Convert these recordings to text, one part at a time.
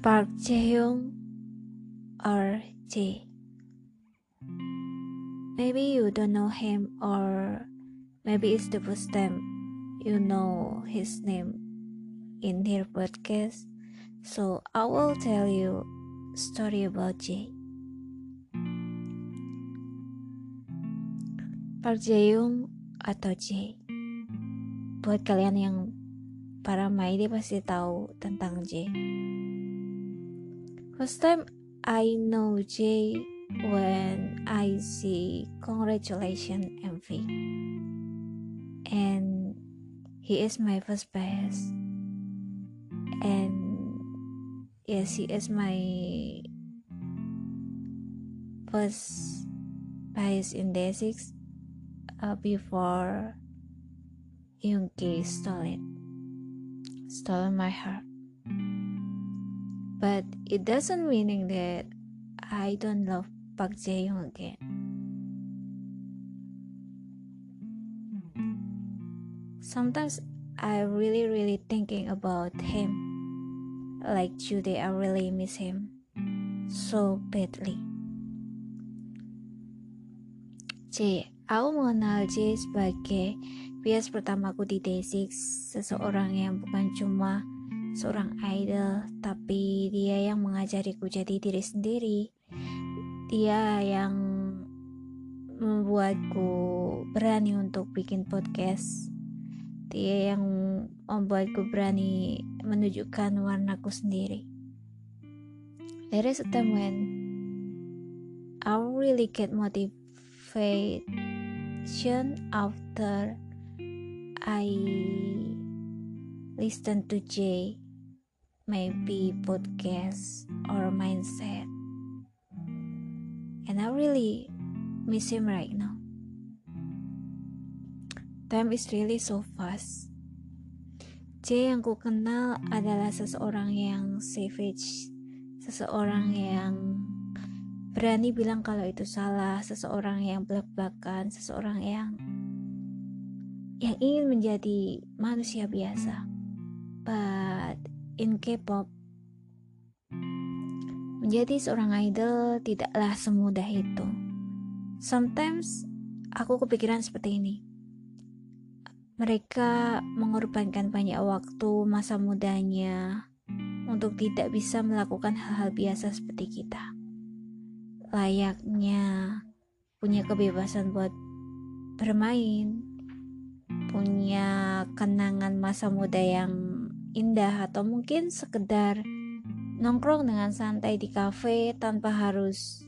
Park Jae-young or J. Maybe you don't know him or maybe it's the first time you know his name in their podcast. So I will tell you story about J. Park Jae-young atau J. Buat kalian yang para Maide pasti tahu tentang J. First time I know Jay when I see Congratulations MV. And he is my first bias. And yes, he is my first bias in Day6 uh, before Yoongi stole it. Stole my heart. But it doesn't mean that I don't love Park Jae-young again. Sometimes I really really thinking about him. Like today I really miss him so badly. J, aku mengenal J sebagai bias pertamaku di Day6, seseorang yang bukan cuma seorang idol, tapi dia yang mengajariku jadi diri sendiri. Dia yang membuatku berani untuk bikin podcast. Dia yang membuatku berani menunjukkan warnaku sendiri. There is a time when I really get motivation after I listen to J, maybe podcast or mindset. And I really miss him right now. Time is really so fast. J yang ku kenal adalah seseorang yang savage, seseorang yang berani bilang kalau itu salah, seseorang yang belak-belakan, seseorang yang yang ingin menjadi manusia biasa. But in K-pop, menjadi seorang idol tidaklah semudah itu. Sometimes aku kepikiran seperti ini. Mereka mengorbankan banyak waktu masa mudanya untuk tidak bisa melakukan hal-hal biasa seperti kita. Layaknya punya kebebasan buat bermain, punya kenangan masa muda yang indah atau mungkin sekedar nongkrong dengan santai di kafe tanpa harus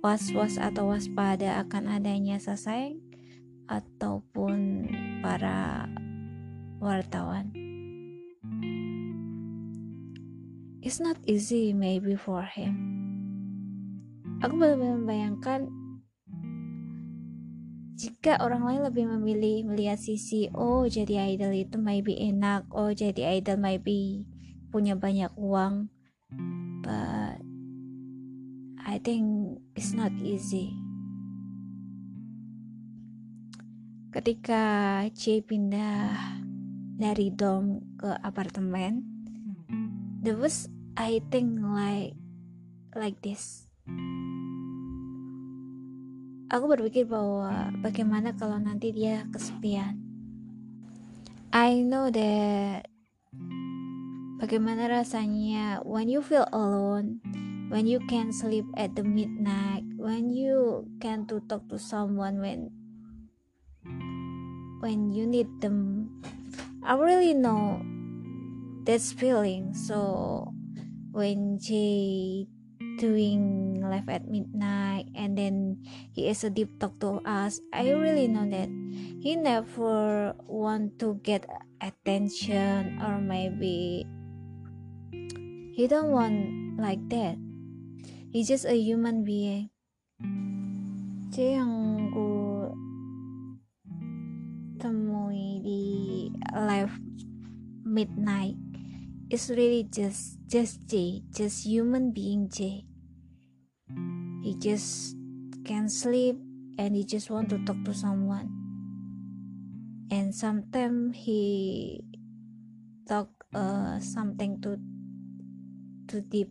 was-was atau waspada akan adanya sasaeng ataupun para wartawan. It's not easy maybe for him. Aku benar-benar membayangkan jika orang lain lebih memilih melihat sisi oh jadi idol itu maybe enak. Oh jadi idol maybe punya banyak uang. But I think it's not easy. Ketika C pindah dari dom ke apartemen the was I think like like this Aku berpikir bahwa bagaimana kalau nanti dia kesepian. I know that bagaimana rasanya when you feel alone, when you can sleep at the midnight, when you can to talk to someone when when you need them. I really know that feeling. So when Jay doing live at midnight and then he is a deep talk to us. I really know that he never want to get attention or maybe he don't want like that. He's just a human being. Jadi yang ku temui di live midnight is really just just J, just human being J. He just can't sleep and he just want to talk to someone. And sometimes he talk uh, something to too deep.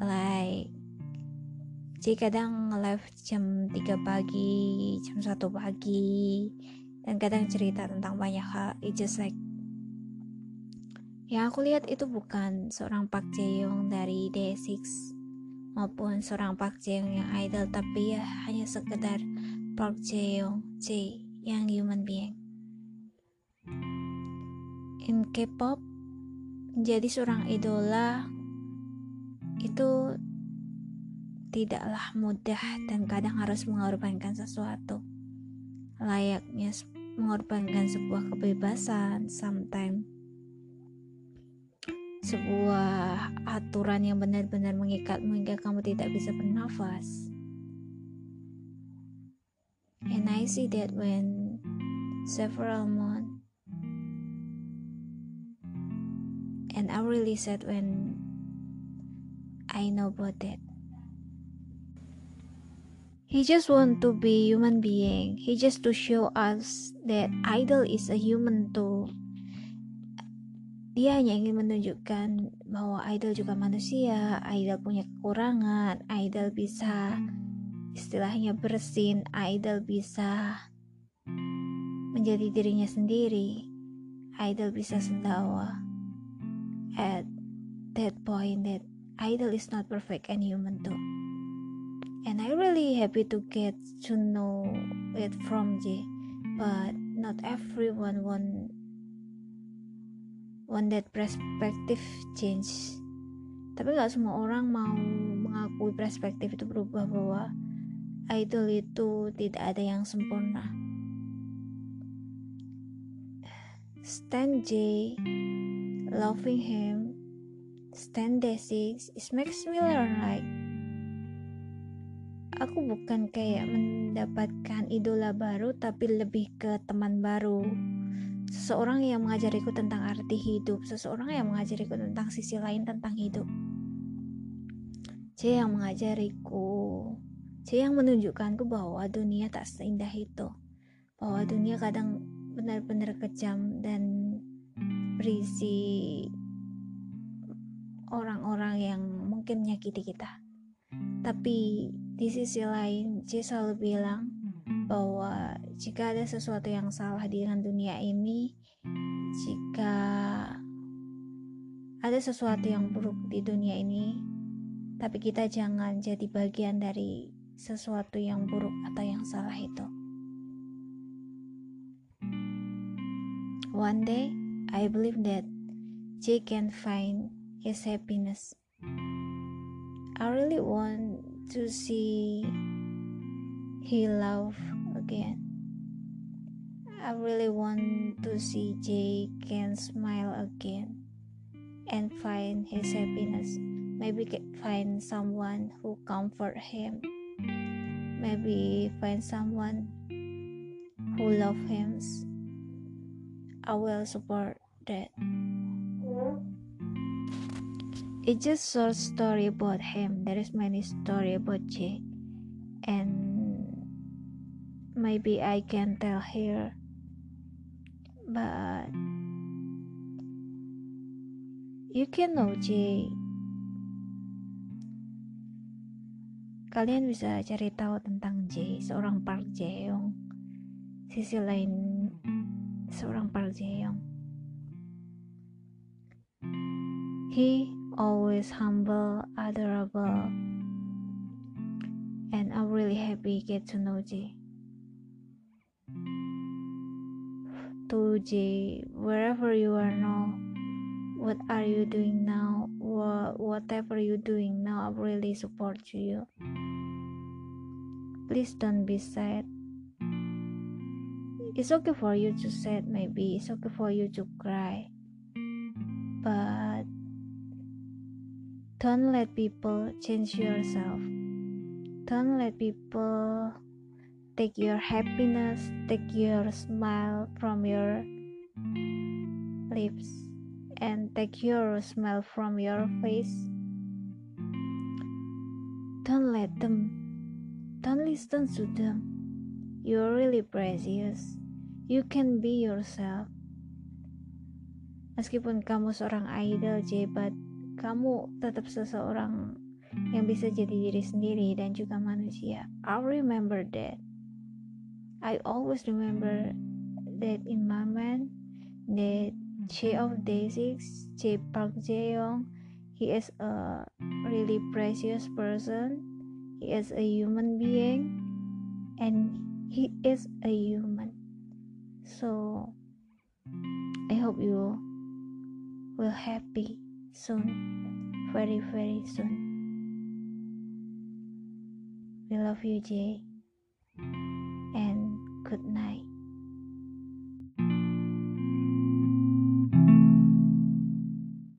Like J kadang live jam 3 pagi jam 1 pagi dan kadang cerita tentang banyak hal. It just like yang aku lihat itu bukan seorang Park Jae Young dari Day6 maupun seorang Park yang idol tapi ya hanya sekedar Park Jae Young J yang human being. In K-pop menjadi seorang idola itu tidaklah mudah dan kadang harus mengorbankan sesuatu. Layaknya mengorbankan sebuah kebebasan sometimes sebuah aturan yang benar-benar mengikat hingga kamu tidak bisa bernafas. And I see that when several months, and I really sad when I know about that. He just want to be human being. He just to show us that idol is a human too dia hanya ingin menunjukkan bahwa idol juga manusia, idol punya kekurangan, idol bisa istilahnya bersin, idol bisa menjadi dirinya sendiri, idol bisa sendawa. At that point that idol is not perfect and human too. And I really happy to get to know it from J, but not everyone want want that perspective change. Tapi nggak semua orang mau mengakui perspektif itu berubah bahwa idol itu tidak ada yang sempurna. Stan J loving him Stan Day6 it makes me learn like aku bukan kayak mendapatkan idola baru tapi lebih ke teman baru seseorang yang mengajariku tentang arti hidup, seseorang yang mengajariku tentang sisi lain tentang hidup. C yang mengajariku, C yang menunjukkanku bahwa dunia tak seindah itu, bahwa dunia kadang benar-benar kejam dan berisi orang-orang yang mungkin menyakiti kita. Tapi di sisi lain, C selalu bilang, bahwa jika ada sesuatu yang salah dengan dunia ini, jika ada sesuatu yang buruk di dunia ini, tapi kita jangan jadi bagian dari sesuatu yang buruk atau yang salah itu. One day, I believe that Jay can find his happiness. I really want to see he love again. I really want to see Jay can smile again and find his happiness. Maybe find someone who comfort him. Maybe find someone who love him. I will support that. It's just short story about him. There is many story about Jay, and maybe I can tell here, but you can know J. Kalian bisa cari tahu tentang J, seorang Park Jae-young. Sisi lain seorang Park Jae-young. He always humble, adorable, and I'm really happy get to know J. to J, wherever you are now, what are you doing now? What, whatever you're doing now, I really support you. Please don't be sad. It's okay for you to sad, maybe it's okay for you to cry, but don't let people change yourself. Don't let people take your happiness, take your smile from your lips, and take your smile from your face. Don't let them, don't listen to them. You're really precious. You can be yourself. Meskipun kamu seorang idol, J, but kamu tetap seseorang yang bisa jadi diri sendiri dan juga manusia. I remember that. I always remember that in my mind that J of Day6, J Park Jae-young, he is a really precious person. He is a human being and he is a human. So I hope you will happy soon, very very soon. We love you, Jay, cực này.